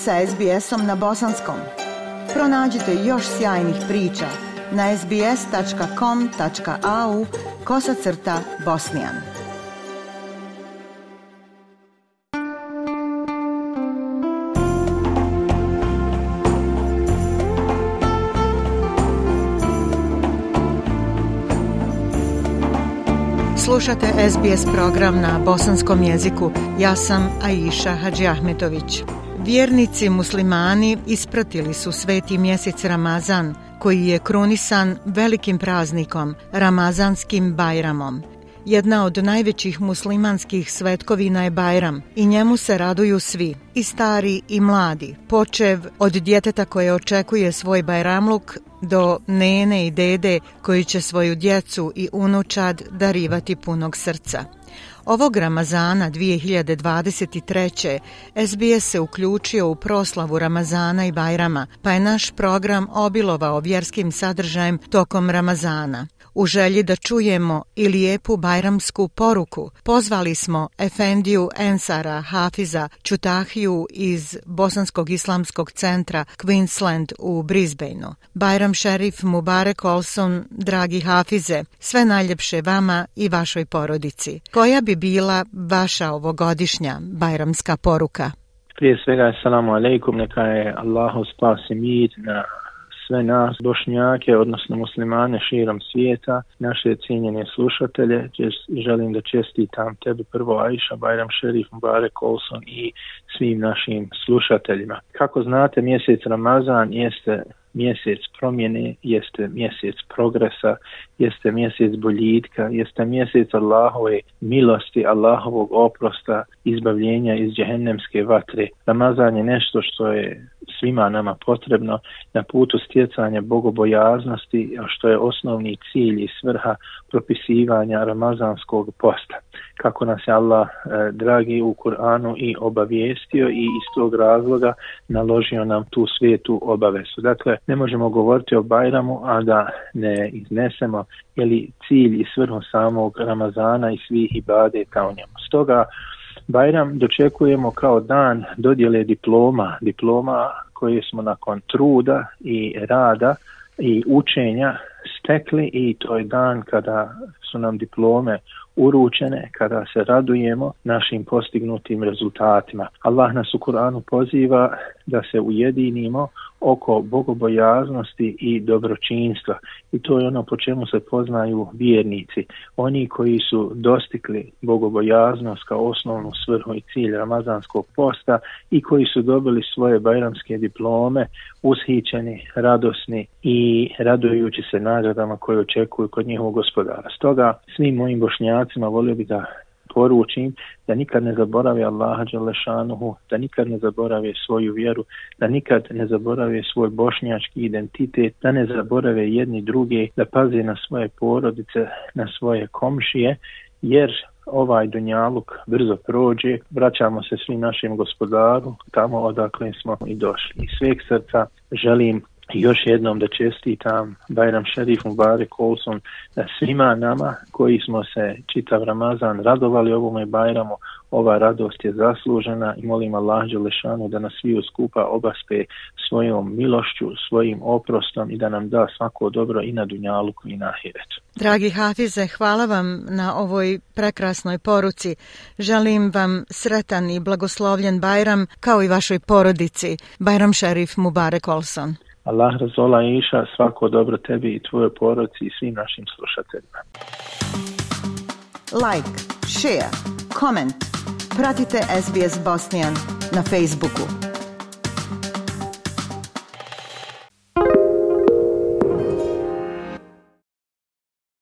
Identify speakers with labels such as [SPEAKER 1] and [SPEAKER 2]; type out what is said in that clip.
[SPEAKER 1] sa SBS-om na bosanskom. Pronađite još sjajnih priča na sbs.com.au kosacrta bosnijan. Slušate SBS program na bosanskom jeziku. Ja sam Aisha Hadži Ahmetović. Vjernici muslimani ispratili su sveti mjesec Ramazan, koji je krunisan velikim praznikom, Ramazanskim Bajramom. Jedna od najvećih muslimanskih svetkovina je Bajram i njemu se raduju svi, i stari i mladi, počev od djeteta koje očekuje svoj Bajramluk do nene i dede koji će svoju djecu i unučad darivati punog srca. Ovog Ramazana 2023. SBS se uključio u proslavu Ramazana i Bajrama, pa je naš program obilovao vjerskim sadržajem tokom Ramazana. U želji da čujemo i lijepu bajramsku poruku, pozvali smo Efendiju Ensara Hafiza Čutahiju iz Bosanskog islamskog centra Queensland u Brisbaneu. Bajram šerif Mubarek Olson, dragi Hafize, sve najljepše vama i vašoj porodici. Ko koja bi bila vaša ovogodišnja bajramska poruka?
[SPEAKER 2] Prije svega, salamu alaikum, neka je Allahu spasi mir na sve nas, bošnjake, odnosno muslimane širom svijeta, naše cijenjene slušatelje. Želim da čestitam tebi prvo Aisha, Bajram Šerif, Mubarek Olson i svim našim slušateljima. Kako znate, mjesec Ramazan jeste mjesec promjene, jeste mjesec progresa, jeste mjesec boljitka, jeste mjesec Allahove milosti, Allahovog oprosta, izbavljenja iz džehennemske vatre. Ramazan je nešto što je svima nama potrebno na putu stjecanja bogobojaznosti, što je osnovni cilj i svrha propisivanja ramazanskog posta kako nas je Allah eh, dragi u Kur'anu i obavijestio i iz tog razloga naložio nam tu svijetu obavestu. Dakle, ne možemo govoriti o Bajramu, a da ne iznesemo jeli, cilj i svrhu samog Ramazana i svih ibade kao njemu. Stoga, Bajram dočekujemo kao dan dodjele diploma, diploma koje smo nakon truda i rada i učenja stekli i to je dan kada su nam diplome uručene kada se radujemo našim postignutim rezultatima. Allah nas u Kur'anu poziva da se ujedinimo oko bogobojaznosti i dobročinstva. I to je ono po čemu se poznaju vjernici. Oni koji su dostikli bogobojaznost kao osnovnu svrhu i cilj Ramazanskog posta i koji su dobili svoje bajramske diplome, ushićeni, radosni i radujući se nagradama koje očekuju kod njihovog gospodara. Stoga toga svim mojim bošnjacima volio bih da poručim da nikad ne zaboravi Allaha Đalešanuhu, da nikad ne zaborave svoju vjeru, da nikad ne zaborave svoj bošnjački identitet, da ne zaborave jedni druge, da paze na svoje porodice, na svoje komšije, jer ovaj dunjaluk brzo prođe, vraćamo se svi našem gospodaru tamo odakle smo i došli. Iz sveg srca želim još jednom da čestitam Bajram Šerif Mubarek Olson da e, svima nama koji smo se čitav Ramazan radovali ovome Bajramu, ova radost je zaslužena i molim Allah Đelešanu da nas svi skupa obaspe svojom milošću, svojim oprostom i da nam da svako dobro i na Dunjaluku i na Hiretu.
[SPEAKER 1] Dragi Hafize, hvala vam na ovoj prekrasnoj poruci. Želim vam sretan i blagoslovljen Bajram kao i vašoj porodici. Bajram Šerif Mubarek Olson.
[SPEAKER 2] Allah razvola i iša svako dobro tebi i tvojoj poroci i svim našim slušateljima. Like, share, comment. Pratite SBS Bosnian na Facebooku.